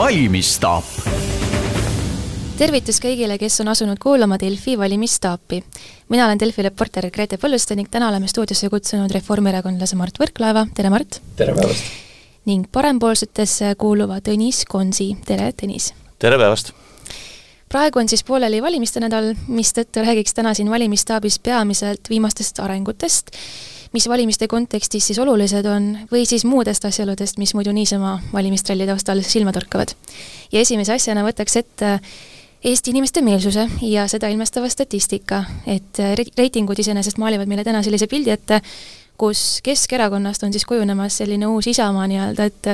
valimisstaap. tervitus kõigile, kes on asunud kuulama Delfi valimistaapi. mina olen Delfi reporter Grete Põlluste ning täna oleme stuudiosse kutsunud reformierakondlase Mart Võrklaeva, tere Mart! tere päevast! ning parempoolsetesse kuuluva Tõnis Konsi, tere Tõnis! tere päevast! praegu on siis pooleli valimiste nädal, mistõttu räägiks täna siin valimisstaabis peamiselt viimastest arengutest mis valimiste kontekstis siis olulised on, või siis muudest asjaoludest, mis muidu niisama valimistralli taustal silma torkavad. ja esimese asjana võtaks ette Eesti inimeste meelsuse ja seda ilmestava statistika, et reitingud iseenesest maalivad meile täna sellise pildi ette, kus Keskerakonnast on siis kujunemas selline uus Isamaa nii-öelda, et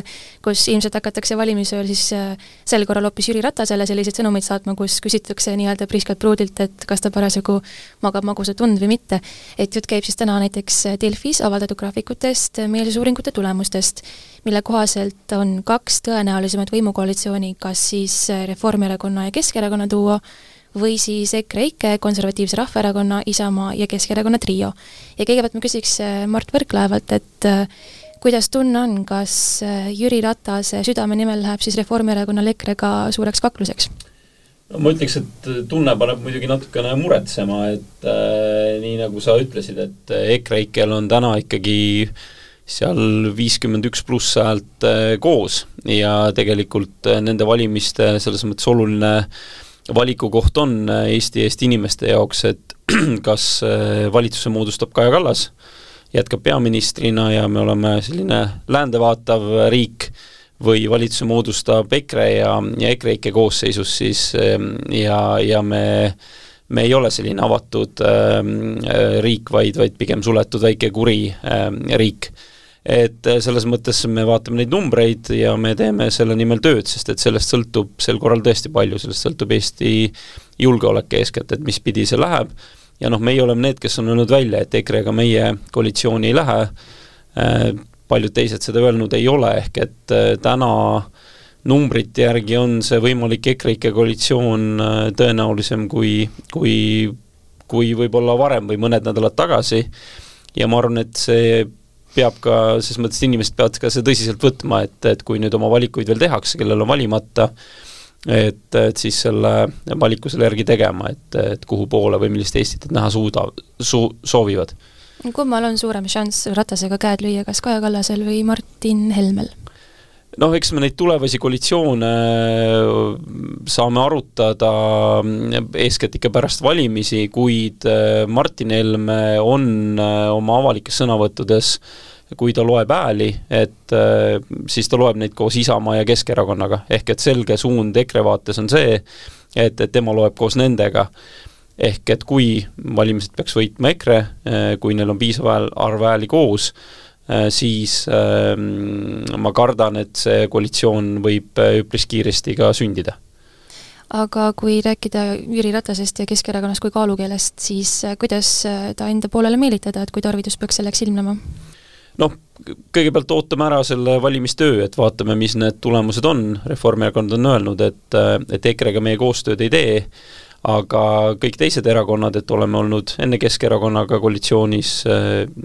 kus ilmselt hakatakse valimisööl siis äh, sel korral hoopis Jüri Ratasele selliseid sõnumeid saatma, kus küsitakse nii-öelda priskelt pruudilt, et kas ta parasjagu magab magusat und või mitte. et jutt käib siis täna näiteks Delfis avaldatud graafikutest, meelsusuuringute tulemustest, mille kohaselt on kaks tõenäolisemat võimukoalitsiooni, kas siis Reformierakonna ja Keskerakonna duo, või siis EKREIKE, Konservatiivse Rahvaerakonna, Isamaa ja Keskerakonna trio. ja kõigepealt ma küsiks äh, Mart Võrklaevalt, et äh, kuidas tunne on, kas äh, Jüri Ratase südame nimel läheb siis Reformierakonnal EKRE-ga suureks kakluseks? no ma ütleks, et tunne paneb muidugi natukene muretsema, et äh, nii nagu sa ütlesid, et EKREIKE-l on täna ikkagi seal viiskümmend üks pluss häält äh, koos ja tegelikult äh, nende valimiste selles mõttes oluline äh, valikukoht on äh, Eesti, Eesti inimeste jaoks, et kas äh, valitsuse moodustab Kaja Kallas, jätkab peaministrina ja me oleme selline läände vaatav riik, või valitsuse moodustab EKRE ja, ja EKREIKE koosseisus siis ähm, ja, ja me me ei ole selline avatud äh, riik, vaid, vaid pigem suletud väike kuri äh, riik et äh, selles mõttes me vaatame neid numbreid ja me teeme selle nimel tööd, sest et sellest sõltub sel korral tõesti palju, sellest sõltub Eesti julgeolek eeskätt, et mis pidi see läheb, ja noh, meie oleme need, kes on öelnud välja, et EKRE-ga meie koalitsiooni ei lähe, äh, paljud teised seda öelnud ei ole, ehk et äh, täna numbrite järgi on see võimalik EKREIKE koalitsioon tõenäolisem kui, kui, kui võib-olla varem või mõned nädalad tagasi. Ja ma arvan, et see peab ka, selles mõttes inimesed peavad ka seda tõsiselt võtma, et, et kui nüüd oma valikuid veel tehakse, kellel on valimata, et, et siis selle valiku selle järgi tegema, et, et kuhu poole või millist Eestit nad näha suuda, su-, soovivad. kummal on suurem šanss Ratasega käed lüüa, kas Kaja Kallasel või Martin Helmel? Noh, eks me neid tulevasi koalitsioone saame arutada eeskätt ikka pärast valimisi, kuid Martin Helme on oma avalikes sõnavõttudes kui ta loeb hääli, et siis ta loeb neid koos Isamaa ja Keskerakonnaga, ehk et selge suund EKRE vaates on see, et, et tema loeb koos nendega. Ehk et kui valimised peaks võitma EKRE, kui neil on piisav hääl, arv hääli koos, Äh, siis ähm, ma kardan, et see koalitsioon võib äh, üpris kiiresti ka sündida. Aga kui rääkida Jüri Ratasest ja Keskerakonnast kui kaalukeelest, siis äh, kuidas ta enda poolele meelitada, et kui tarvidus peaks selleks ilmnema? noh, kõigepealt ootame ära selle valimistöö, et vaatame, mis need tulemused on, Reformierakond on öelnud, et, et EKRE-ga meie koostööd ei tee, aga kõik teised erakonnad, et oleme olnud enne Keskerakonnaga koalitsioonis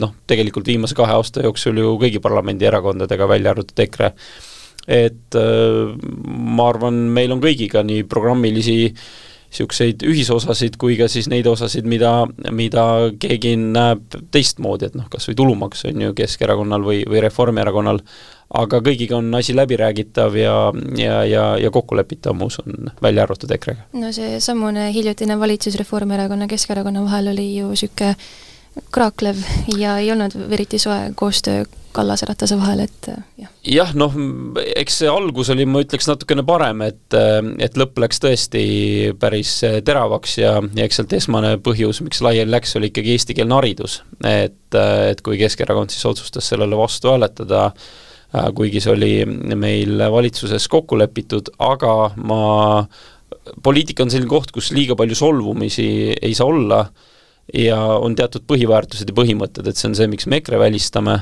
noh, tegelikult viimase kahe aasta jooksul ju kõigi parlamendierakondadega, välja arvatud EKRE, et ma arvan, meil on kõigiga nii programmilisi niisuguseid ühisosasid kui ka siis neid osasid, mida, mida keegi näeb teistmoodi, et noh, kas või tulumaks on ju Keskerakonnal või, või Reformierakonnal, aga kõigiga on asi läbiräägitav ja, ja, ja, ja kokkulepitav, ma usun, välja arvatud EKRE-ga. no seesamune hiljutine valitsus Reformierakonna Keskerakonna vahel oli ju niisugune kraaklev ja ei olnud eriti soe koostöö Kallase-Ratase vahel, et jah. jah, noh, eks see algus oli, ma ütleks, natukene parem, et et lõpp läks tõesti päris teravaks ja, ja eks sealt esmane põhjus, miks laiali läks, oli ikkagi eestikeelne haridus. et, et kui Keskerakond siis otsustas sellele vastu hääletada, kuigi see oli meil valitsuses kokku lepitud, aga ma, poliitika on selline koht, kus liiga palju solvumisi ei saa olla ja on teatud põhiväärtused ja põhimõtted, et see on see, miks me EKRE välistame,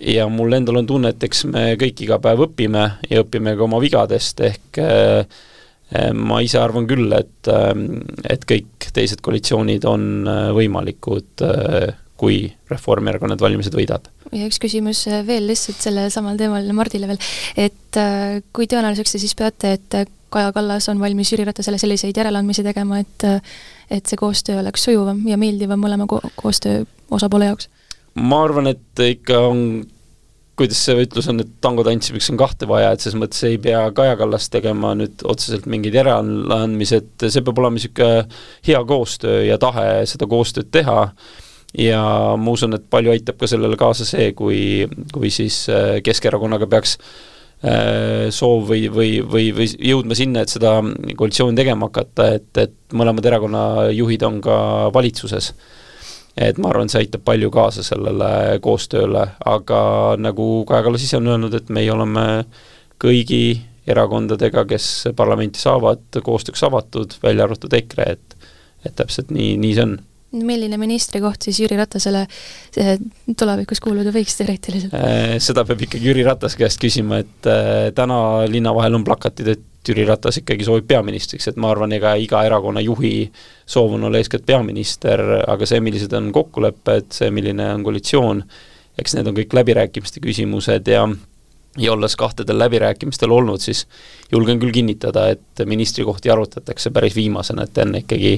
ja mul endal on tunne, et eks me kõik iga päev õpime ja õpime ka oma vigadest, ehk äh, ma ise arvan küll, et, äh, et kõik teised koalitsioonid on äh, võimalikud, kui Reformierakond need valimised võidab. ja üks küsimus veel lihtsalt sellel samal teemal Mardile veel, et äh, kui tõenäoliseks te siis peate, et Kaja Kallas on valmis Jüri Ratasele selliseid järeleandmisi tegema, et et see koostöö oleks sujuvam ja meeldivam mõlema ko koostöö osapoole jaoks? ma arvan, et ikka on kuidas see ütlus on, et tango tantsimiseks on kahte vaja, et selles mõttes ei pea Kaja Kallas tegema nüüd otseselt mingeid järeleandmisi, et see peab olema niisugune hea koostöö ja tahe seda koostööd teha ja ma usun, et palju aitab ka sellele kaasa see, kui, kui siis äh, Keskerakonnaga peaks äh, soov või, või, või, või jõudma sinna, et seda koalitsiooni tegema hakata, et, et mõlemad erakonnajuhid on ka valitsuses. Et ma arvan, see aitab palju kaasa sellele koostööle, aga nagu Kaja Kallas ise on öelnud, et meie oleme kõigi erakondadega, kes parlamenti saavad, koostööks avatud, välja arvatud EKRE, et et täpselt nii, nii see on milline ministrikoht siis Jüri Ratasele tulevikus kuuluda võiks teoreetiliselt? Äh, seda peab ikkagi Jüri Ratase käest küsima, et äh, täna linna vahel on plakatid, et Jüri Ratas ikkagi soovib peaministriks, et ma arvan, ega iga erakonna juhi soov on olla eeskätt peaminister, aga see, millised on kokkulepped, see, milline on koalitsioon, eks need on kõik läbirääkimiste küsimused ja ja olles kahtedel läbirääkimistel olnud, siis julgen küll kinnitada, et ministrikohti arutatakse päris viimasena, et enne ikkagi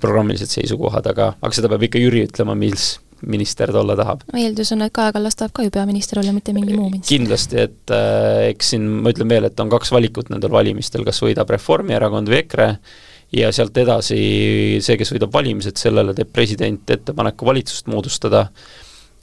programmilised seisukohad, aga, aga seda peab ikka Jüri ütlema, mis, minister ta olla tahab. eeldus on, et Kaja Kallas tahab ka ju peaminister olla, mitte mingi muu minister. kindlasti, et äh, eks siin ma ütlen veel, et on kaks valikut nendel valimistel, kas võidab Reformierakond või EKRE, ja sealt edasi see, kes võidab valimised, sellele teeb president ettepaneku valitsust moodustada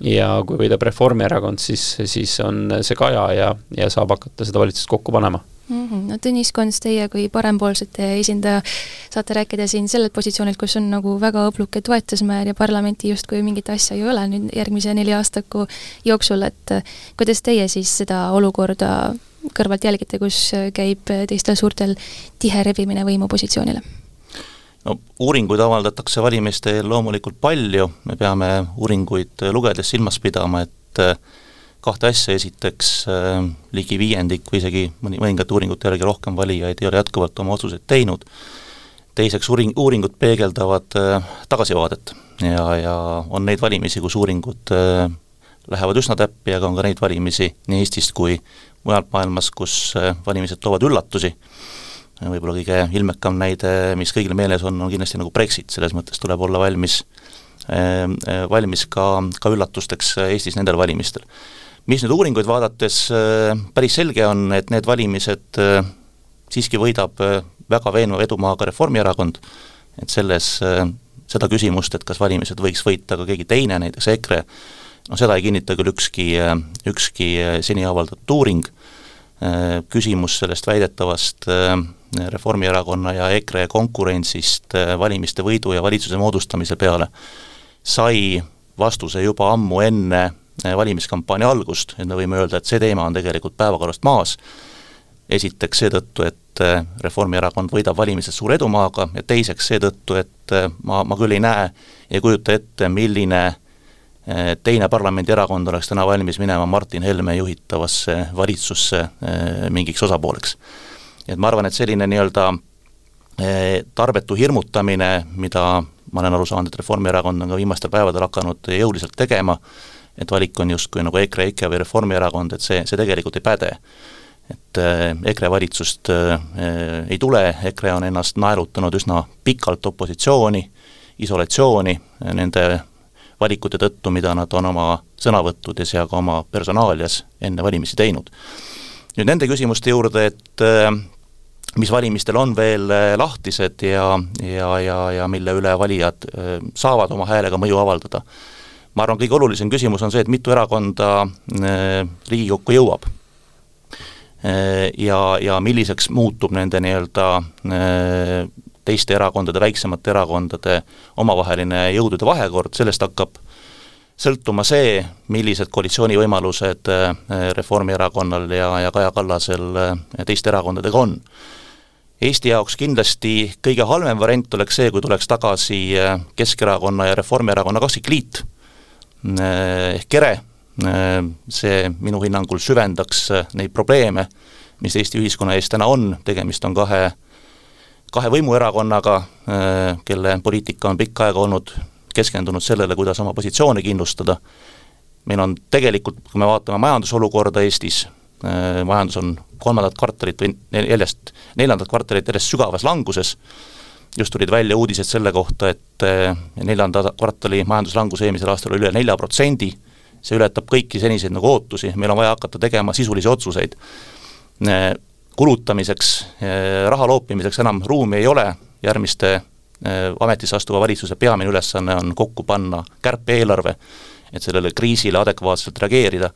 ja kui võidab Reformierakond, siis, siis on see Kaja ja, ja saab hakata seda valitsust kokku panema mm. -hmm. no Tõnis Kons, teie kui parempoolsete esindaja saate rääkida siin sellelt positsioonilt, kus on nagu väga õbluke toetusmäär ja parlamenti justkui mingit asja ei ole nüüd järgmise nelja aastaku jooksul, et äh, kuidas teie siis seda olukorda kõrvalt jälgite, kus käib teistel suurtel tihe rebimine võimupositsioonile? no uuringuid avaldatakse valimiste eel loomulikult palju, me peame uuringuid lugedes silmas pidama, et äh, kahte asja, esiteks äh, ligi viiendik või isegi mõni, mõningate uuringute järgi rohkem valijaid ei ole jätkuvalt oma otsuseid teinud, teiseks uuring, uuringud peegeldavad äh, tagasivaadet ja, ja on neid valimisi, kus uuringud äh, lähevad üsna täppi, aga on ka neid valimisi nii Eestist kui mujalt maailmas, kus äh, valimised toovad üllatusi, võib-olla kõige ilmekam näide, mis kõigil meeles on, on kindlasti nagu Brexit, selles mõttes tuleb olla valmis äh, äh, valmis ka, ka üllatusteks Eestis nendel valimistel mis nüüd uuringuid vaadates äh, päris selge on, et need valimised äh, siiski võidab äh, väga veenva edumaaga Reformierakond, et selles, seda küsimust, et kas valimised võiks võita ka keegi teine, näiteks EKRE, no seda ei kinnita küll ükski, ükski seni avaldatud uuring, küsimus sellest väidetavast Reformierakonna ja EKRE konkurentsist valimiste võidu ja valitsuse moodustamise peale. Sai vastuse juba ammu enne valimiskampaania algust, et me võime öelda, et see teema on tegelikult päevakorrast maas, esiteks seetõttu, et äh, Reformierakond võidab valimised suure edumaaga ja teiseks seetõttu, et äh, ma, ma küll ei näe, ei kujuta ette, milline teine parlamendierakond oleks täna valmis minema Martin Helme juhitavasse valitsusse mingiks osapooleks. et ma arvan, et selline nii-öelda tarbetu hirmutamine, mida ma olen aru saanud, et Reformierakond on ka viimastel päevadel hakanud jõuliselt tegema, et valik on justkui nagu EKRE, EKRE või Reformierakond, et see, see tegelikult ei päde. et äh, EKRE valitsust äh, ei tule, EKRE on ennast naelutanud üsna pikalt opositsiooni, isolatsiooni äh, nende valikute tõttu, mida nad on oma sõnavõttudes ja ka oma personaalias enne valimisi teinud. nüüd nende küsimuste juurde, et mis valimistel on veel lahtised ja, ja, ja, ja mille üle valijad saavad oma häälega mõju avaldada ma arvan, kõige olulisem küsimus on see, et mitu erakonda äh, Riigikokku jõuab. Äh, ja, ja milliseks muutub nende nii-öelda äh, teiste erakondade, väiksemate erakondade omavaheline jõudude vahekord, sellest hakkab sõltuma see, millised koalitsioonivõimalused Reformierakonnal ja, ja Kaja Kallasel teiste erakondadega on. Eesti jaoks kindlasti kõige halvem variant oleks see, kui tuleks tagasi Keskerakonna ja Reformierakonna kaksikliit ehk kere, äh, see minu hinnangul süvendaks äh, neid probleeme, mis Eesti ühiskonna ees täna on, tegemist on kahe, kahe võimuerakonnaga, kelle poliitika on pikka aega olnud keskendunud sellele, kuidas oma positsioone kindlustada, meil on tegelikult, kui me vaatame majandusolukorda Eestis, majandus on kolmandat kvartalit või neljast, neljandat kvartalit järjest sügavas languses, just tulid välja uudised selle kohta, et neljanda kvartali majanduslangus eelmisel aastal oli üle nelja protsendi, see ületab kõiki seniseid nagu ootusi, meil on vaja hakata tegema sisulisi otsuseid. Kulutamiseks, raha loopimiseks enam ruumi ei ole, järgmiste ametisse astuva valitsuse peamine ülesanne on kokku panna kärpe-eelarve, et sellele kriisile adekvaatselt reageerida.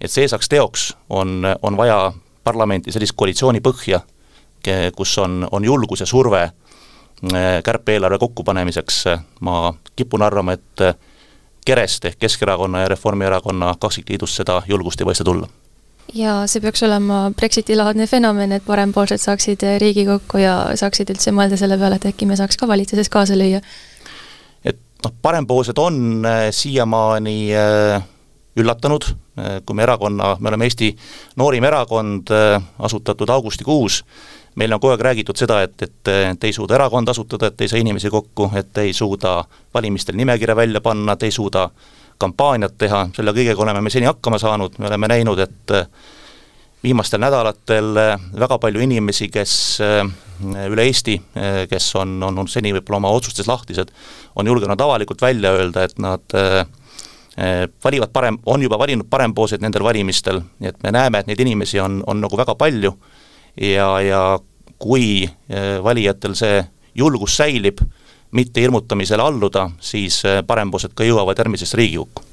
et see saaks teoks, on, on vaja parlamenti sellist koalitsiooni põhja, kus on, on julgus ja surve kärpe-eelarve kokkupanemiseks, ma kipun arvama, et Kerest ehk Keskerakonna ja Reformierakonna kaksikliidust seda julgust ei paista tulla. ja see peaks olema Brexiti-laadne fenomen, et parempoolsed saaksid Riigikokku ja saaksid üldse mõelda selle peale, et äkki me saaks ka valitsuses kaasa lüüa? et noh, parempoolsed on äh, siiamaani äh, üllatanud, äh, kui me erakonna, me oleme Eesti noorim erakond, asutatud augustikuus, meile on kogu aeg räägitud seda, et, et, et ei suuda erakonda asutada, et ei saa inimesi kokku, et ei suuda valimistel nimekirja välja panna, et ei suuda kampaaniat teha, selle kõigega oleme me seni hakkama saanud, me oleme näinud, et viimastel nädalatel väga palju inimesi, kes üle Eesti, kes on, on, on seni võib-olla oma otsustes lahtised, on julgenud avalikult välja öelda, et nad valivad parem, on juba valinud parempoolseid nendel valimistel, nii et me näeme, et neid inimesi on, on nagu väga palju. Ja, ja kui eh, valijatel see julgus säilib, mitte hirmutamisele alluda, siis eh, parempoolsed ka jõuavad järgmisesse Riigikokku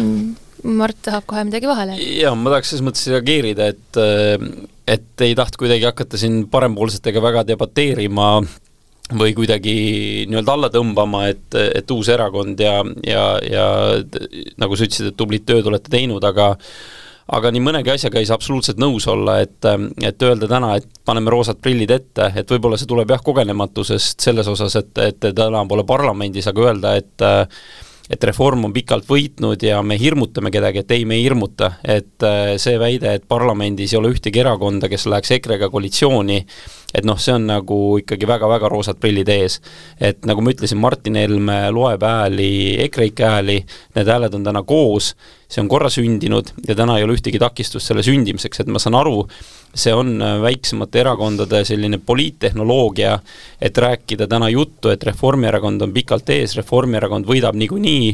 mm.. Mart tahab kohe midagi vahele. jaa, ma tahaks selles mõttes reageerida, et eh, et ei tahtnud kuidagi hakata siin parempoolsetega väga debateerima või kuidagi nii-öelda alla tõmbama, et, et uus erakond ja, ja, ja nagu sa ütlesid, et tublit tööd olete teinud, aga aga nii mõnegi asjaga ei saa absoluutselt nõus olla, et, et öelda täna, et paneme roosad prillid ette, et võib-olla see tuleb jah, kogenematusest selles osas, et, et täna pole parlamendis, aga öelda, et et reform on pikalt võitnud ja me hirmutame kedagi, et ei, me ei hirmuta, et see väide, et parlamendis ei ole ühtegi erakonda, kes läheks EKRE-ga koalitsiooni, et noh, see on nagu ikkagi väga-väga roosad prillid ees. et nagu ma ütlesin, Martin Helme loeb hääli, EKREIKE hääli, need hääled on täna koos see on korra sündinud ja täna ei ole ühtegi takistust selle sündimiseks, et ma saan aru, see on äh, väiksemate erakondade selline poliittehnoloogia, et rääkida täna juttu, et Reformierakond on pikalt ees, Reformierakond võidab niikuinii,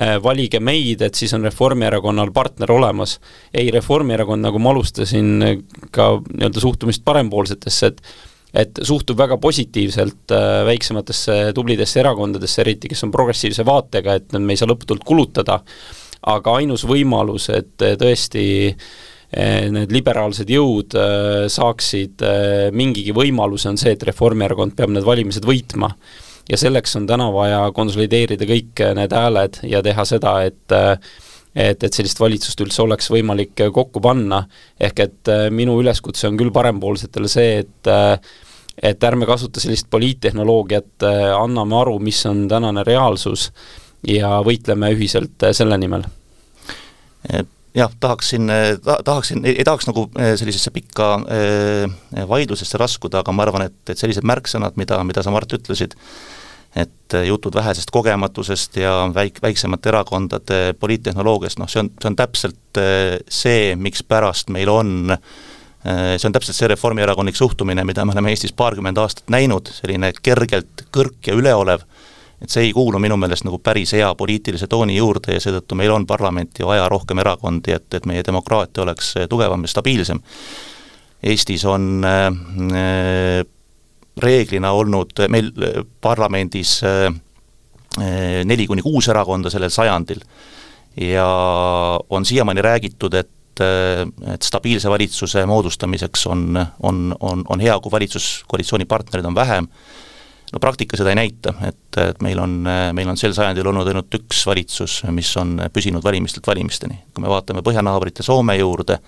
äh, valige meid, et siis on Reformierakonnal partner olemas. ei, Reformierakond, nagu ma alustasin äh, ka nii-öelda suhtumist parempoolsetesse, et et suhtub väga positiivselt äh, väiksematesse tublidesse erakondadesse, eriti kes on progressiivse vaatega, et me ei saa lõputult kulutada aga ainus võimalus, et tõesti eh, need liberaalsed jõud eh, saaksid mingigi võimaluse, on see, et Reformierakond peab need valimised võitma. ja selleks on täna vaja konsolideerida kõik need hääled ja teha seda, et et, et sellist valitsust üldse oleks võimalik kokku panna, ehk et minu üleskutse on küll parempoolsetele see, et et ärme kasuta sellist poliittehnoloogiat, anname aru, mis on tänane reaalsus ja võitleme ühiselt selle nimel. Jah, tahaksin ta,, tahaksin, ei tahaks nagu äh, sellisesse pikka äh, vaidlusesse raskuda, aga ma arvan, et, et sellised märksõnad, mida, mida sa, Mart, ütlesid, et jutud vähesest kogematusest ja väik-, väiksemate erakondade poliittehnoloogiast, noh see on, see on täpselt see, mikspärast meil on see on täpselt see reformierakondlik suhtumine, mida me oleme Eestis paarkümmend aastat näinud, selline kergelt kõrk ja üleolev et see ei kuulu minu meelest nagu päris hea poliitilise tooni juurde ja seetõttu meil on parlamenti vaja rohkem erakondi, et, et meie demokraatia oleks tugevam ja stabiilsem. Eestis on äh, reeglina olnud meil parlamendis äh, neli kuni kuus erakonda sellel sajandil ja on siiamaani räägitud, et et stabiilse valitsuse moodustamiseks on, on, on, on hea, kui valitsuskoalitsiooni partnereid on vähem no praktika seda ei näita, et, et meil on, meil on sel sajandil olnud ainult üks valitsus, mis on püsinud valimistelt valimisteni. kui me vaatame põhjanaabrite Soome juurde,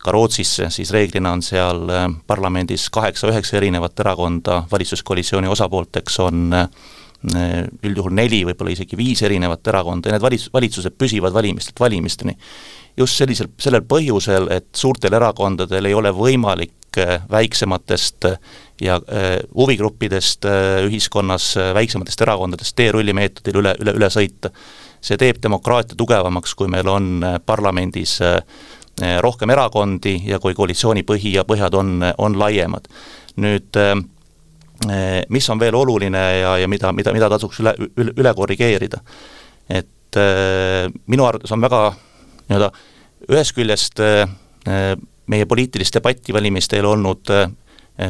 ka Rootsisse, siis reeglina on seal äh, parlamendis kaheksa-üheksa erinevat erakonda, valitsuskoalitsiooni osapoolteks on äh, üldjuhul neli, võib-olla isegi viis erinevat erakonda ja need valitsus, valitsused püsivad valimistelt valimisteni. just sellisel, sellel põhjusel, et suurtel erakondadel ei ole võimalik ehk väiksematest ja huvigruppidest ühiskonnas, väiksematest erakondadest teerullimeetodil üle, üle, üle sõita. see teeb demokraatia tugevamaks, kui meil on parlamendis rohkem erakondi ja kui koalitsiooni põhi ja põhjad on, on laiemad. nüüd mis on veel oluline ja, ja mida, mida, mida tasuks üle, üle, üle korrigeerida, et minu arvates on väga nii-öelda ühest küljest meie poliitilist debatti valimiste eel olnud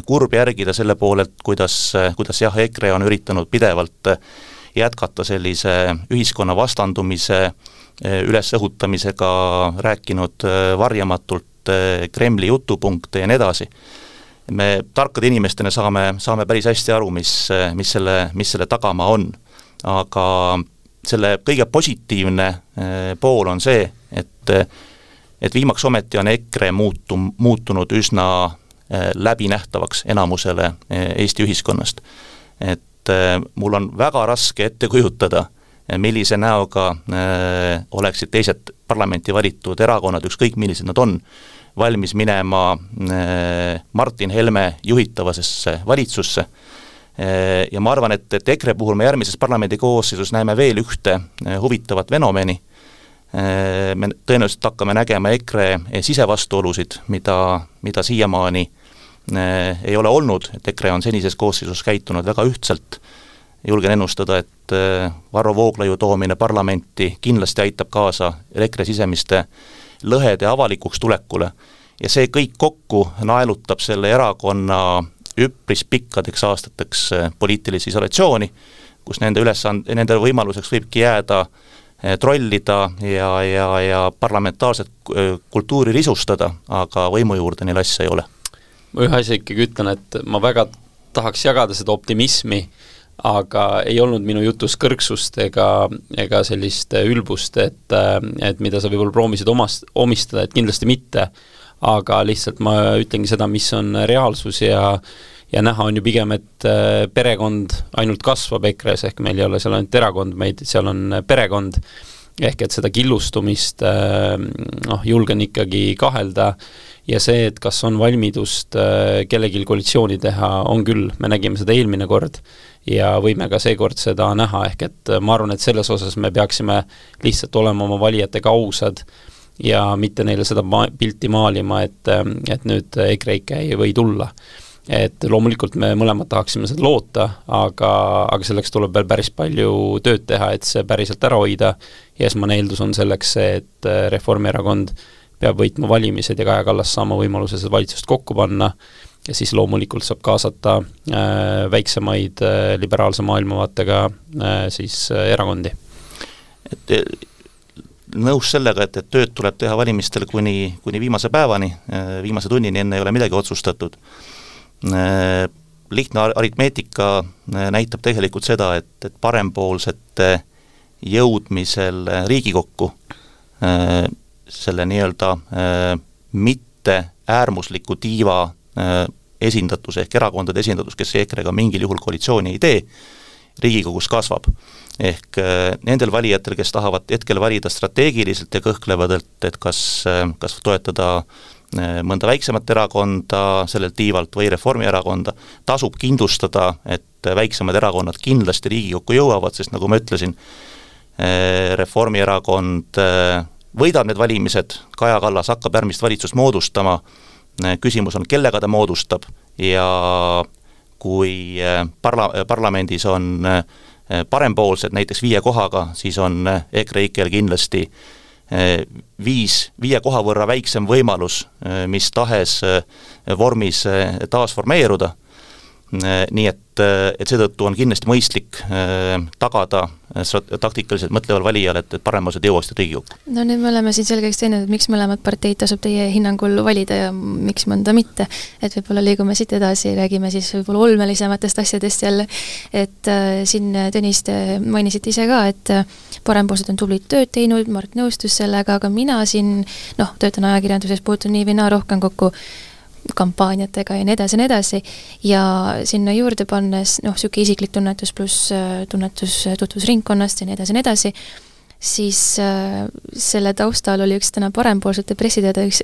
kurb järgida selle poolelt, kuidas, kuidas jah, EKRE on üritanud pidevalt jätkata sellise ühiskonna vastandumise ülesõhutamisega, rääkinud varjamatult Kremli jutupunkte ja nii edasi. me tarkade inimestena saame, saame päris hästi aru, mis, mis selle, mis selle tagamaa on. aga selle kõige positiivne pool on see, et et viimaks ometi on EKRE muutu-, muutunud üsna läbinähtavaks enamusele äh, Eesti ühiskonnast. et äh, mul on väga raske ette kujutada, millise näoga oleksid teised parlamenti valitud erakonnad, ükskõik millised nad on, valmis minema Martin Helme juhitavasesse valitsusse ja ma arvan, et, et EKRE puhul me järgmises parlamendi koosseisus näeme veel ühte huvitavat fenomeni, me tõenäoliselt hakkame nägema EKRE sisevastuolusid, mida, mida siiamaani ei ole olnud, et EKRE on senises koosseisus käitunud väga ühtselt, julgen ennustada, et äh, Varro Vooglaiu toomine parlamenti kindlasti aitab kaasa EKRE sisemiste lõhede avalikuks tulekule ja see kõik kokku naelutab selle erakonna üpris pikkadeks aastateks poliitilise isolatsiooni, kus nende ülesand-, nende võimaluseks võibki jääda äh, trollida ja, ja, ja parlamentaarset kultuuri risustada, aga võimu juurde neil asja ei ole. Ma ühe asja ikkagi ütlen, et ma väga tahaks jagada seda optimismi, aga ei olnud minu jutus kõrgsust ega, ega sellist ülbust, et, et mida sa võib-olla proovisid omast, omistada, et kindlasti mitte, aga lihtsalt ma ütlengi seda, mis on reaalsus ja ja näha on ju pigem, et äh, perekond ainult kasvab EKRE-s, ehk meil ei ole seal ainult erakond, meid, seal on perekond, ehk et seda killustumist äh, noh, julgen ikkagi kahelda ja see, et kas on valmidust äh, kellelgi koalitsiooni teha, on küll, me nägime seda eelmine kord ja võime ka seekord seda näha, ehk et ma arvan, et selles osas me peaksime lihtsalt olema oma valijatega ausad ja mitte neile seda ma-, pilti maalima, et, et nüüd EKREIKE ei või tulla. Et loomulikult me mõlemad tahaksime seda loota, aga, aga selleks tuleb veel päris palju tööd teha, et see päriselt ära hoida. Ja esmane eeldus on selleks see, et äh, Reformierakond peab võitma valimised ja Kaja Kallas saama võimaluse seda valitsust kokku panna ja siis loomulikult saab kaasata äh, väiksemaid äh, liberaalse maailmavaatega äh, siis äh, erakondi. et äh, nõus sellega, et, et tööd tuleb teha valimistel kuni, kuni viimase päevani, viimase tunnini enne ei ole midagi otsustatud Äh, lihtne aritmeetika äh, näitab tegelikult seda, et, et parempoolsete jõudmisel Riigikokku äh, selle nii-öelda mitte äärmusliku tiiva esindatus ehk erakondade esindatus, kes EKRE-ga mingil juhul koalitsiooni ei tee, Riigikogus kasvab. ehk nendel valijatel, kes tahavad hetkel valida strateegiliselt ja kõhklevad, et, et kas, kas toetada Äh, mõnda väiksemat erakonda sellelt tiivalt või Reformierakonda, tasub kindlustada, et väiksemad erakonnad kindlasti Riigikokku jõuavad, sest nagu ma ütlesin, äh, Reformierakond äh, võidab need valimised, Kaja Kallas hakkab järgmist valitsust moodustama, küsimus on, kellega ta moodustab ja kui parla-, parlamendis on parempoolsed näiteks viie kohaga, siis on EKREIKE-l kindlasti äh, viis, viie koha võrra väiksem võimalus mis tahes vormis taasformeeruda, nii et, et seetõttu on kindlasti mõistlik tagada taktikaliselt mõtleval valijal, et, et paremused jõuaksid Riigikokku. no nüüd me oleme siin selgeks teinud, et miks mõlemat parteid tasub teie hinnangul valida ja miks mõnda mitte. et võib-olla liigume siit edasi, räägime siis võib-olla olmelisematest asjadest jälle, et äh, siin Tõnis, te mainisite ise ka, et parempoolsed on tublit tööd teinud, Mart nõustus sellega, aga mina siin noh, töötan ajakirjanduses, puutun nii või naa rohkem kokku kampaaniatega ja nii edasi ja nii edasi, ja sinna juurde pannes noh, niisugune isiklik tunnetus pluss äh, tunnetus tutvusringkonnast ja nii edasi ja nii edasi, siis äh, selle taustal oli üks täna parempoolsete pressiteade üks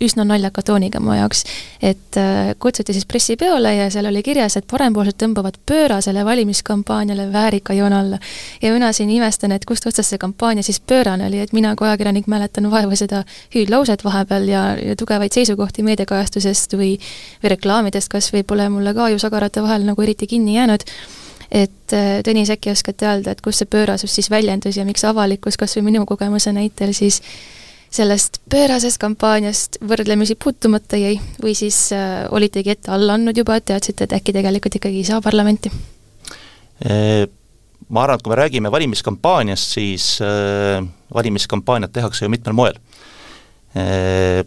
üsna naljaka tooniga mu jaoks. et äh, kutsuti siis pressipeole ja seal oli kirjas, et parempoolsed tõmbavad pöörasele valimiskampaaniale väärika joone alla. ja mina siin imestan, et kust otsast see kampaania siis pöörane oli, et mina kui ajakirjanik mäletan vaeva seda hüüdlauset vahepeal ja, ja tugevaid seisukohti meediakajastusest või, või reklaamidest kas või pole mulle ka ju sagarate vahel nagu eriti kinni jäänud et äh, Tõnis, äkki oskate öelda, et kus see pöörasus siis väljendus ja miks avalikkus kas või minu kogemuse näitel siis sellest pöörasest kampaaniast võrdlemisi puutumata jäi või siis äh, olitegi ette alla andnud juba, et teadsite, et äkki tegelikult ikkagi ei saa parlamenti? Äh, ma arvan, et kui me räägime valimiskampaaniast, siis äh, valimiskampaaniat tehakse ju mitmel moel äh,.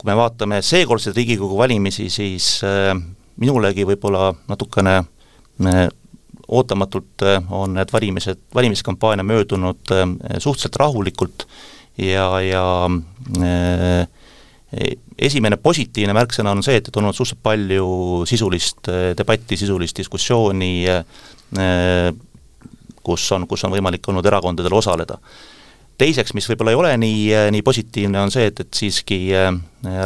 Kui me vaatame seekordseid Riigikogu valimisi, siis äh, minulegi võib-olla natukene ootamatult äh, on need valimised, valimiskampaania möödunud äh, suhteliselt rahulikult ja, ja äh, esimene positiivne märksõna on see, et, et on olnud suhteliselt palju sisulist debatti, sisulist diskussiooni, kus on, kus on võimalik olnud erakondadel osaleda. teiseks, mis võib-olla ei ole nii, nii positiivne, on see, et, et siiski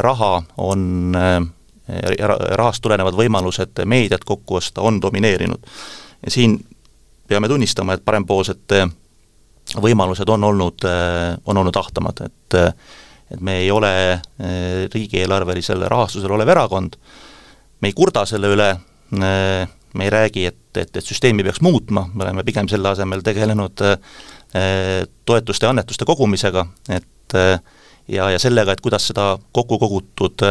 raha on, rahast tulenevad võimalused meediat kokku osta on domineerinud ja siin peame tunnistama, et parempoolsete võimalused on olnud, on olnud ahtamad, et et me ei ole eh, riigieelarvelisel rahastusel olev erakond, me ei kurda selle üle, me ei räägi, et, et, et süsteemi peaks muutma, me oleme pigem selle asemel tegelenud toetuste ja annetuste kogumisega, et ja, ja sellega, et kuidas seda kokku kogutud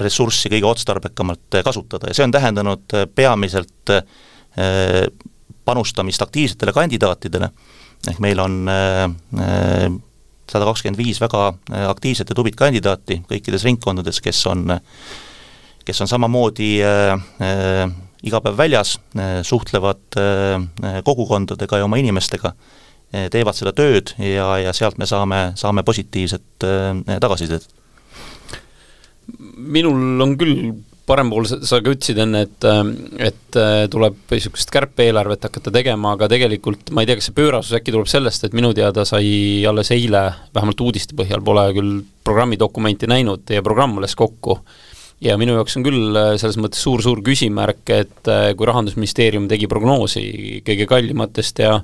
ressurssi kõige otstarbekamalt kasutada. Ja see on tähendanud äh, peamiselt äh, panustamist aktiivsetele kandidaatidele, ehk meil on äh, sada kakskümmend viis väga aktiivset ja tublit kandidaati kõikides ringkondades, kes on, kes on samamoodi iga päev väljas, suhtlevad kogukondadega ja oma inimestega, teevad seda tööd ja, ja sealt me saame, saame positiivset tagasisidet minul on küll parempool, sa ka ütlesid enne, et, et äh, tuleb niisugust kärpe-eelarvet hakata tegema, aga tegelikult ma ei tea, kas see pöörasus äkki tuleb sellest, et minu teada sai alles eile, vähemalt uudiste põhjal, pole küll programmidokumenti näinud, teie programm alles kokku. ja minu jaoks on küll äh, selles mõttes suur-suur küsimärk, et äh, kui Rahandusministeerium tegi prognoosi kõige kallimatest ja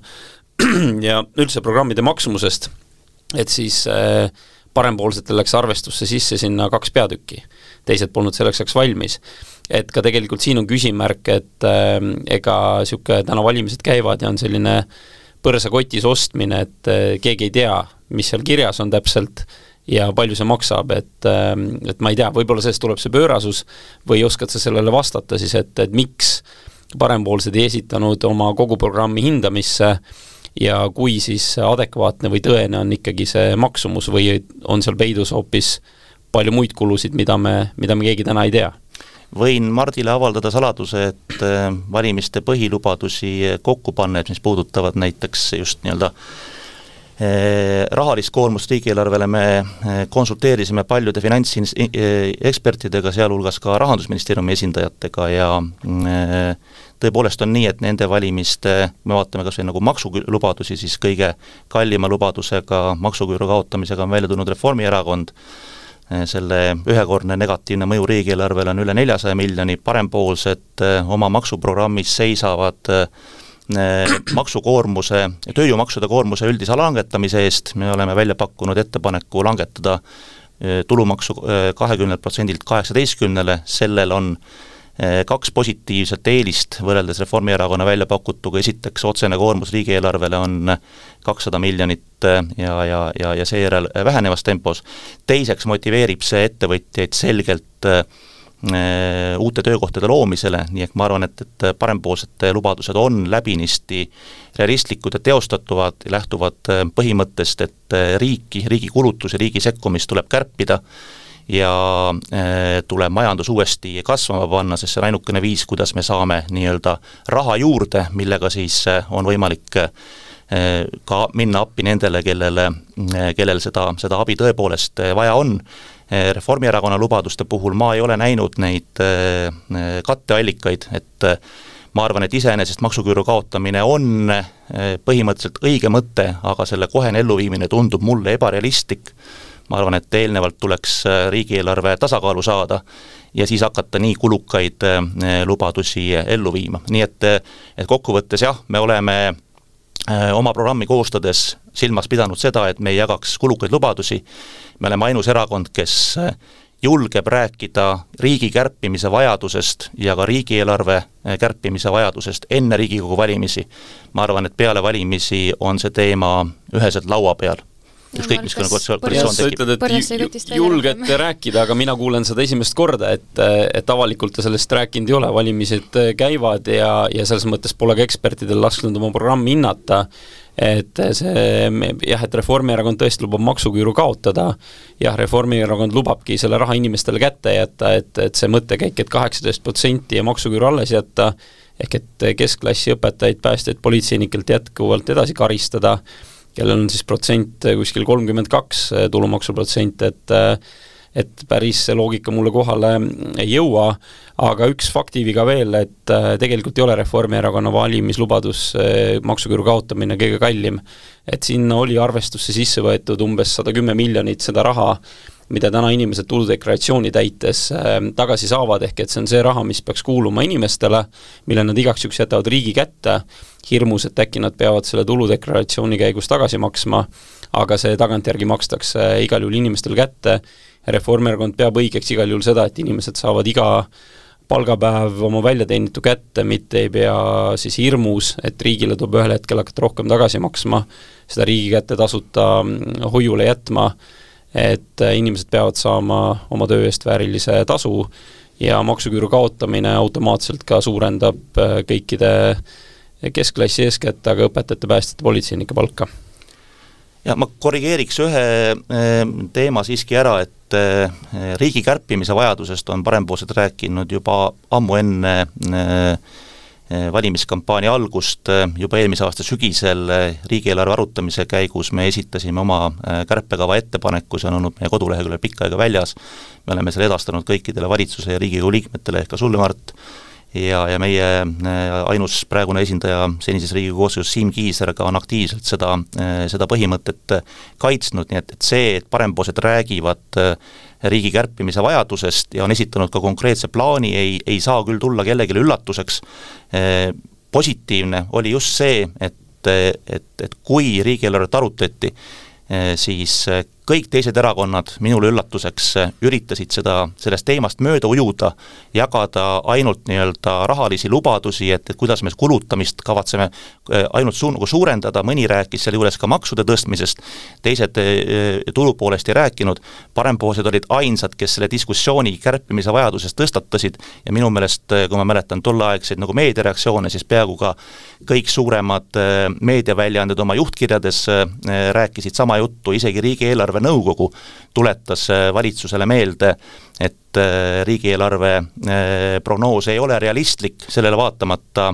ja üldse programmide maksumusest, et siis äh, parempoolsetel läks arvestusse sisse sinna kaks peatükki, teised polnud selleks ajaks valmis. et ka tegelikult siin on küsimärk, et äh, ega niisugune täna valimised käivad ja on selline põrsakotis ostmine, et äh, keegi ei tea, mis seal kirjas on täpselt ja palju see maksab, et äh, et ma ei tea, võib-olla sellest tuleb see pöörasus või oskad sa sellele vastata siis, et, et miks parempoolsed ei esitanud oma kogu programmi hindamisse äh, ja kui siis adekvaatne või tõene on ikkagi see maksumus või on seal peidus hoopis palju muid kulusid, mida me, mida me keegi täna ei tea? võin Mardile avaldada saladuse, et äh, valimiste põhilubadusi kokku pannes, mis puudutavad näiteks just nii-öelda rahalist koormust riigieelarvele me äh, konsulteerisime paljude finantsekspertidega, sealhulgas ka Rahandusministeeriumi esindajatega ja tõepoolest on nii, et nende valimiste, me vaatame kas või nagu maksulubadusi, siis kõige kallima lubadusega, maksuküüru kaotamisega on välja tulnud Reformierakond, selle ühekordne negatiivne mõju riigieelarvele on üle neljasaja miljoni, parempoolsed oma maksuprogrammis seisavad maksukoormuse, tööjõumaksude koormuse üldise langetamise eest, me oleme välja pakkunud ettepaneku langetada tulumaksu kahekümnelt protsendilt kaheksateistkümnele, sellel on kaks positiivset eelist võrreldes Reformierakonna välja pakutuga, esiteks otsene koormus riigieelarvele on kakssada miljonit ja, ja, ja, ja seejärel vähenevas tempos, teiseks motiveerib see ettevõtjaid selgelt äh, uute töökohtade loomisele, nii et ma arvan, et, et parempoolsete lubadused on läbinisti realistlikud ja teostatavad, lähtuvad põhimõttest, et riiki, riigi kulutusi, riigi sekkumist tuleb kärpida, ja äh, tuleb majandus uuesti kasvama panna, sest see on ainukene viis, kuidas me saame nii-öelda raha juurde, millega siis äh, on võimalik äh, ka minna appi nendele, kellele, kellel seda, seda abi tõepoolest vaja on. Reformierakonna lubaduste puhul ma ei ole näinud neid katteallikaid, et ma arvan, et iseenesest maksuküüru kaotamine on põhimõtteliselt õige mõte, aga selle kohene elluviimine tundub mulle ebarealistlik, ma arvan, et eelnevalt tuleks riigieelarve tasakaalu saada ja siis hakata nii kulukaid lubadusi ellu viima, nii et et kokkuvõttes jah, me oleme oma programmi koostades silmas pidanud seda, et me ei jagaks kulukaid lubadusi, me oleme ainus erakond, kes julgeb rääkida riigi kärpimise vajadusest ja ka riigieelarve kärpimise vajadusest enne Riigikogu valimisi. ma arvan, et peale valimisi on see teema üheselt laua peal ükskõik, missugune koalitsioon tekib. sa ütled, et julgete rääkida, aga mina kuulen seda esimest korda, et, et avalikult te sellest rääkinud ei ole, valimised käivad ja, ja selles mõttes pole ka ekspertidel lasknud oma programmi hinnata et see jah, et Reformierakond tõesti lubab maksuküüru kaotada, jah, Reformierakond lubabki selle raha inimestele kätte jätta, et, et see mõttekäik, et kaheksateist protsenti ja maksuküüru alles jätta, ehk et keskklassi õpetajaid, päästjaid, politseinikelt jätkuvalt edasi karistada, kellel on siis protsent kuskil kolmkümmend kaks tulumaksuprotsent, et et päris see loogika mulle kohale ei jõua, aga üks faktiviga veel, et tegelikult ei ole Reformierakonna valimislubadus maksuküüru kaotamine kõige kallim. et sinna oli arvestusse sisse võetud umbes sada kümme miljonit seda raha, mida täna inimesed tuludeklaratsiooni täites äh, tagasi saavad, ehk et see on see raha, mis peaks kuuluma inimestele, mille nad igaks juhuks jätavad riigi kätte, hirmus, et äkki nad peavad selle tuludeklaratsiooni käigus tagasi maksma, aga see tagantjärgi makstakse igal juhul inimestele kätte. Reformierakond peab õigeks igal juhul seda, et inimesed saavad iga palgapäev oma väljateenitu kätte, mitte ei pea siis hirmus, et riigile tuleb ühel hetkel hakata rohkem tagasi maksma, seda riigi kätte tasuta mm, hoiule jätma, et äh, inimesed peavad saama oma töö eest väärilise tasu ja maksuküüru kaotamine automaatselt ka suurendab äh, kõikide keskklassi eeskätt, aga õpetajate, päästjate, politseinike palka. Ja ma korrigeeriks ühe äh, teema siiski ära, et riigi kärpimise vajadusest on parempoolsed rääkinud juba ammu enne eh, valimiskampaania algust, juba eelmise aasta sügisel riigieelarve arutamise käigus me esitasime oma kärpekava ettepaneku, see on olnud meie koduleheküljel pikka aega väljas, me oleme selle edastanud kõikidele valitsuse ja Riigikogu liikmetele, ehk ka sulle, Mart, ja, ja meie ainus praegune esindaja senises Riigikogu koosseisus, Siim Kiisler, ka on aktiivselt seda, seda põhimõtet kaitsnud, nii et, et see, et parempoolsed räägivad riigi kärpimise vajadusest ja on esitanud ka konkreetse plaani, ei, ei saa küll tulla kellelegi üllatuseks, positiivne oli just see, et, et, et kui riigieelarvet arutati, siis kõik teised erakonnad minule üllatuseks üritasid seda, sellest teemast mööda ujuda, jagada ainult nii-öelda rahalisi lubadusi, et, et kuidas me kulutamist kavatseme äh, ainult su-, nagu suurendada, mõni rääkis sealjuures ka maksude tõstmisest, teised äh, tulu poolest ei rääkinud, parempoolsed olid ainsad, kes selle diskussiooni kärpimise vajadusest tõstatasid ja minu meelest, äh, kui ma mäletan tolleaegseid nagu meediareaktsioone, siis peaaegu ka kõik suuremad meediaväljaanded oma juhtkirjades rääkisid sama juttu, isegi riigieelarve Nõukogu tuletas äh, valitsusele meelde, et äh, riigieelarve äh, prognoos ei ole realistlik, sellele vaatamata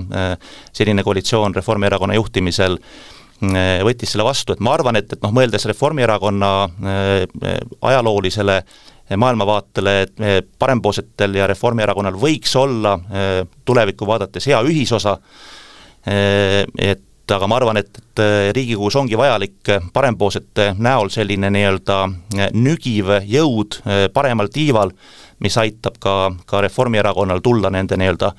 selline koalitsioon Reformierakonna juhtimisel võttis selle vastu, et ma arvan, et, et noh, mõeldes Reformierakonna ajaloolisele maailmavaatele, et parempoolsetel ja Reformierakonnal võiks olla tulevikku vaadates hea ühisosa, et aga ma arvan, et, et äh, Riigikogus ongi vajalik äh, parempoolsete näol selline nii-öelda äh, nügiv jõud paremal tiival, mis aitab ka, ka Reformierakonnal tulla nende nii-öelda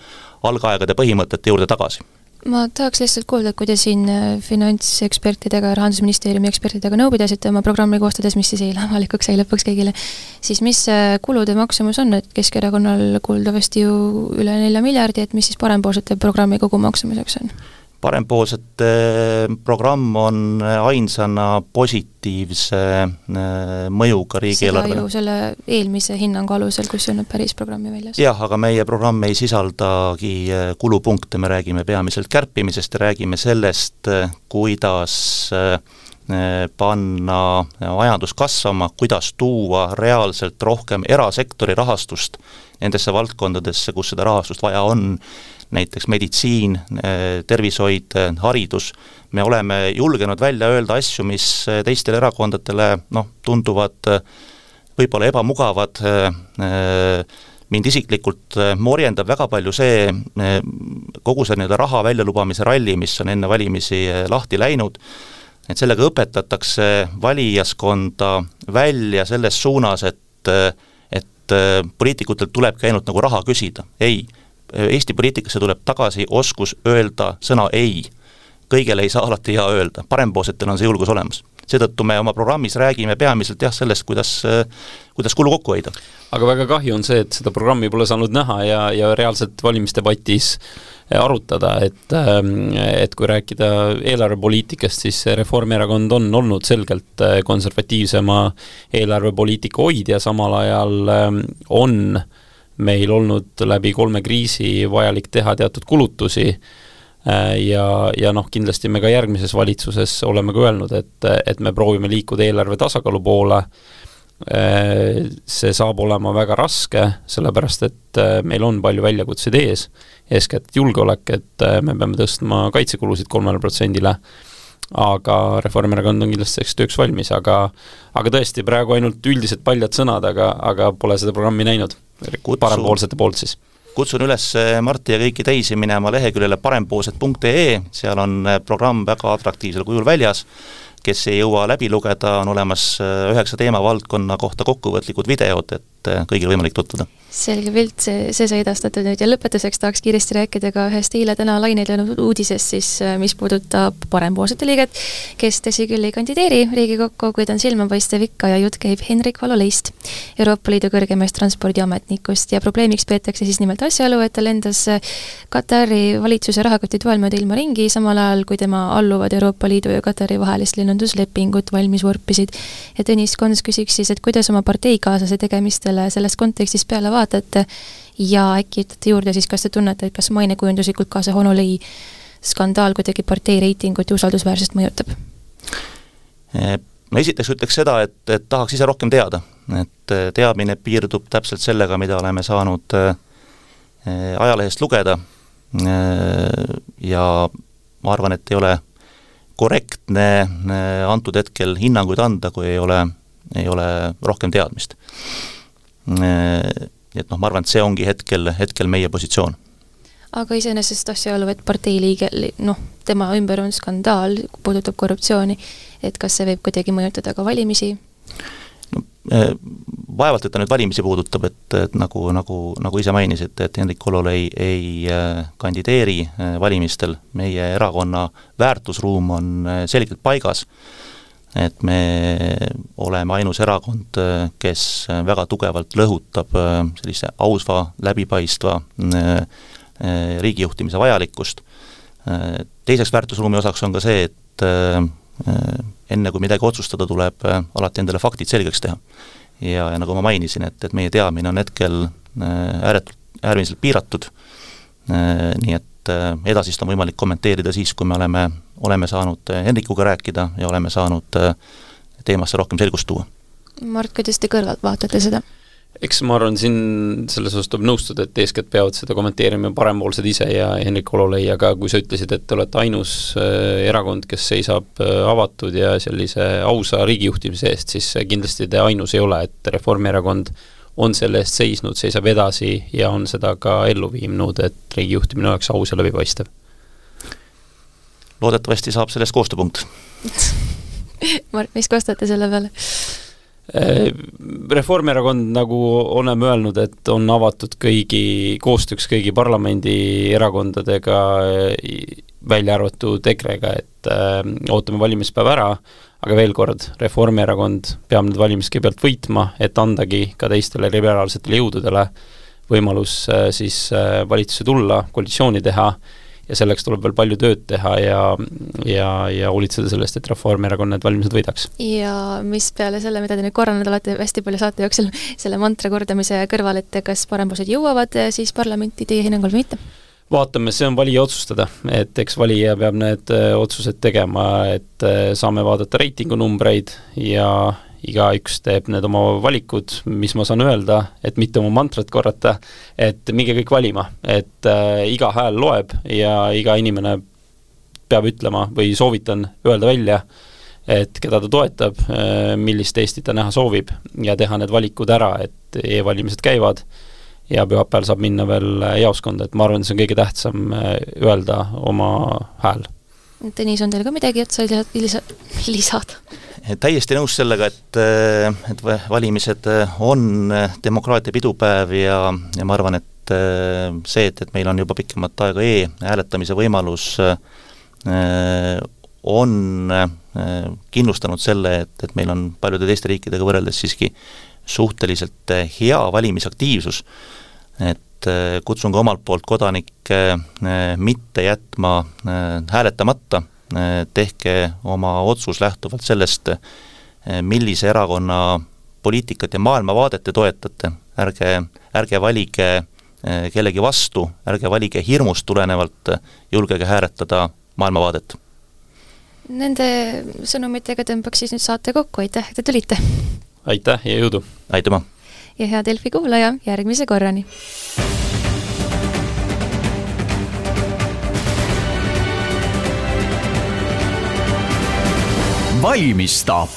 algaegade põhimõtete juurde tagasi ma tahaks lihtsalt kuulda, kui te siin finantsekspertidega, Rahandusministeeriumi ekspertidega nõu pidasite oma programmi koostades, mis siis eile avalikuks sai lõpuks kõigile, siis mis kulude maksumus on, et Keskerakonnal kuuldavasti ju üle nelja miljardi, et mis siis parempoolsete programmi kogumaksumuseks on? Parempoolsete eh, programm on ainsana positiivse eh, mõjuga riigieelarvele. seda ju selle eelmise hinnangu alusel, kus ei olnud päris programmi väljas. jah, aga meie programm ei sisaldagi eh, kulupunkte, me räägime peamiselt kärpimisest ja räägime sellest, kuidas panna majandus kasvama, kuidas tuua reaalselt rohkem erasektori rahastust nendesse valdkondadesse, kus seda rahastust vaja on näiteks meditsiin, tervishoid, haridus, me oleme julgenud välja öelda asju, mis teistele erakondadele noh, tunduvad võib-olla ebamugavad, mind isiklikult morjendab väga palju see, kogu see nii-öelda raha väljalubamise ralli, mis on enne valimisi lahti läinud, et sellega õpetatakse valijaskonda välja selles suunas, et et poliitikutelt tulebki ainult nagu raha küsida, ei. Eesti poliitikasse tuleb tagasi oskus öelda sõna ei. kõigele ei saa alati jaa öelda, parempoolsetel on see julgus olemas seetõttu me oma programmis räägime peamiselt jah, sellest, kuidas, kuidas kulu kokku hoida. aga väga kahju on see, et seda programmi pole saanud näha ja, ja reaalselt valimisdebatis arutada, et et kui rääkida eelarvepoliitikast, siis Reformierakond on olnud selgelt konservatiivsema eelarvepoliitika hoidja, samal ajal on meil olnud läbi kolme kriisi vajalik teha teatud kulutusi Äh, ja, ja noh, kindlasti me ka järgmises valitsuses oleme ka öelnud, et, et me proovime liikuda eelarve tasakaalu poole, äh, see saab olema väga raske, sellepärast et äh, meil on palju väljakutseid ees, eeskätt julgeolek, et me peame tõstma kaitsekulusid kolmele protsendile, aga Reformierakond on kindlasti selleks tööks valmis, aga aga tõesti, praegu ainult üldised paljad sõnad, aga, aga pole seda programmi näinud, parempoolsete poolt siis. kutsun üles Marti ja kõiki teisi minema leheküljele parempoolsed.ee, seal on programm väga atraktiivsel kujul väljas, kes ei jõua läbi lugeda, on olemas üheksa teemavaldkonna kohta kokkuvõtlikud videod, et kõigil võimalik tutvuda selge pilt, see, see sai edastatud nüüd. Ja lõpetuseks tahaks kiiresti rääkida ka ühest eile täna laineid löönud uudisest siis, äh, mis puudutab parempoolsete liiget, kes tõsi küll ei kandideeri Riigikokku, kuid on silmapaistev ikka ja jutt käib Henrik Valoleist, Euroopa Liidu kõrgemast transpordiametnikust. Ja probleemiks peetakse siis nimelt asjaolu, et ta lendas äh, Katari valitsuse rahakoti toel mööda ilma ringi, samal ajal kui tema alluvad Euroopa Liidu ja Katari vahelist lennunduslepingut valmis vorpisid. ja Tõnis Kons küsiks siis, et kuidas oma parteikaaslase tegemistele selles kontekstis peale vaadata, vaatate ja äkki ütlete juurde siis, kas te tunnete, et kas mainekujunduslikult ka see Honolulu skandaal kuidagi partei reitingut ja usaldusväärsust mõjutab? no esiteks ütleks seda, et, et tahaks ise rohkem teada, et eh, teadmine piirdub täpselt sellega, mida oleme saanud eh, ajalehest lugeda. Ja ma arvan, et ei ole korrektne antud hetkel hinnanguid anda, kui ei ole, ei ole rohkem teadmist nii et noh, ma arvan, et see ongi hetkel, hetkel meie positsioon. aga iseenesest asjaolu, et partei liige, noh, tema ümber on skandaal, puudutab korruptsiooni, et kas see võib kuidagi mõjutada ka valimisi? no eh, vaevalt, et ta nüüd valimisi puudutab, et, et nagu, nagu, nagu ise mainisite, et Hendrik Holol ei, ei eh, kandideeri eh, valimistel, meie erakonna väärtusruum on selgelt paigas et me oleme ainus erakond, kes väga tugevalt lõhutab äh, sellise ausa, läbipaistva äh, äh, riigijuhtimise vajalikkust. Teiseks väärtusruumi osaks on ka see, et enne kui midagi otsustada, tuleb alati endale faktid selgeks teha. ja, ja nagu ma mainisin, et, et meie teadmine on hetkel ääretult, äärmiselt piiratud, nii et edasist on võimalik kommenteerida siis, kui me oleme oleme saanud eh, Henrikuga rääkida ja oleme saanud eh, teemasse rohkem selgust tuua. Mart, kuidas te kõrvalt vaatate seda? eks ma arvan, siin selles osas tuleb nõustuda, et eeskätt peavad seda kommenteerima parempoolsed ise ja Henrik Hololei, aga kui sa ütlesid, et te olete ainus äh, erakond, kes seisab äh, avatud ja sellise ausa riigijuhtimise eest, siis kindlasti te ainus ei ole, et Reformierakond on selle eest seisnud, seisab edasi ja on seda ka ellu viinud, et riigijuhtimine oleks aus ja läbipaistev. Loodetavasti saab sellest koostööpunkt. Mart, mis kostate selle peale? Äh, Reformierakond, nagu oleme öelnud, et on avatud kõigi, koostööks kõigi parlamendierakondadega, välja arvatud EKRE-ga, et äh, ootame valimispäeva ära, aga veel kord, Reformierakond peab need valimised kõigepealt võitma, et andagi ka teistele liberaalsetele jõududele võimalus äh, siis äh, valitsusse tulla, koalitsiooni teha ja selleks tuleb veel palju tööd teha ja, ja, ja hoolitseda selle eest, et Reformierakond need valimised võidaks. ja mis peale selle, mida te nüüd korranud olete hästi palju saate jooksul, selle mantra kordamise kõrval, et kas parempoolsed jõuavad siis parlamenti teie hinnangul või mitte? Vaatame, see on valija otsustada, et eks valija peab need äh, otsused tegema, et äh, saame vaadata reitingunumbreid ja igaüks teeb need oma valikud, mis ma saan öelda, et mitte oma mantrat korrata, et minge kõik valima, et äh, iga hääl loeb ja iga inimene peab ütlema või soovitan öelda välja, et keda ta toetab, äh, millist Eestit ta näha soovib ja teha need valikud ära, et e-valimised käivad ja pühapäeval saab minna veel jaoskonda, et ma arvan, see on kõige tähtsam öelda oma hääl. Tõnis, on teil ka midagi otsa lisa, lisada? täiesti nõus sellega, et, et valimised on demokraatia pidupäev ja, ja ma arvan, et see, et, et meil on juba pikemat aega e-hääletamise võimalus, on kindlustanud selle, et, et meil on paljude teiste riikidega võrreldes siiski suhteliselt hea valimisaktiivsus, et kutsun ka omalt poolt kodanikke mitte jätma hääletamata tehke oma otsus lähtuvalt sellest, millise erakonna poliitikat ja maailmavaadet te toetate, ärge, ärge valige eh, kellegi vastu, ärge valige hirmust tulenevalt, julgege hääletada maailmavaadet. Nende sõnumitega tõmbaks siis nüüd saate kokku, aitäh, et te tulite! Aitäh ja jõudu! aitüma! ja hea Delfi kuulaja, järgmise korrani! valmistab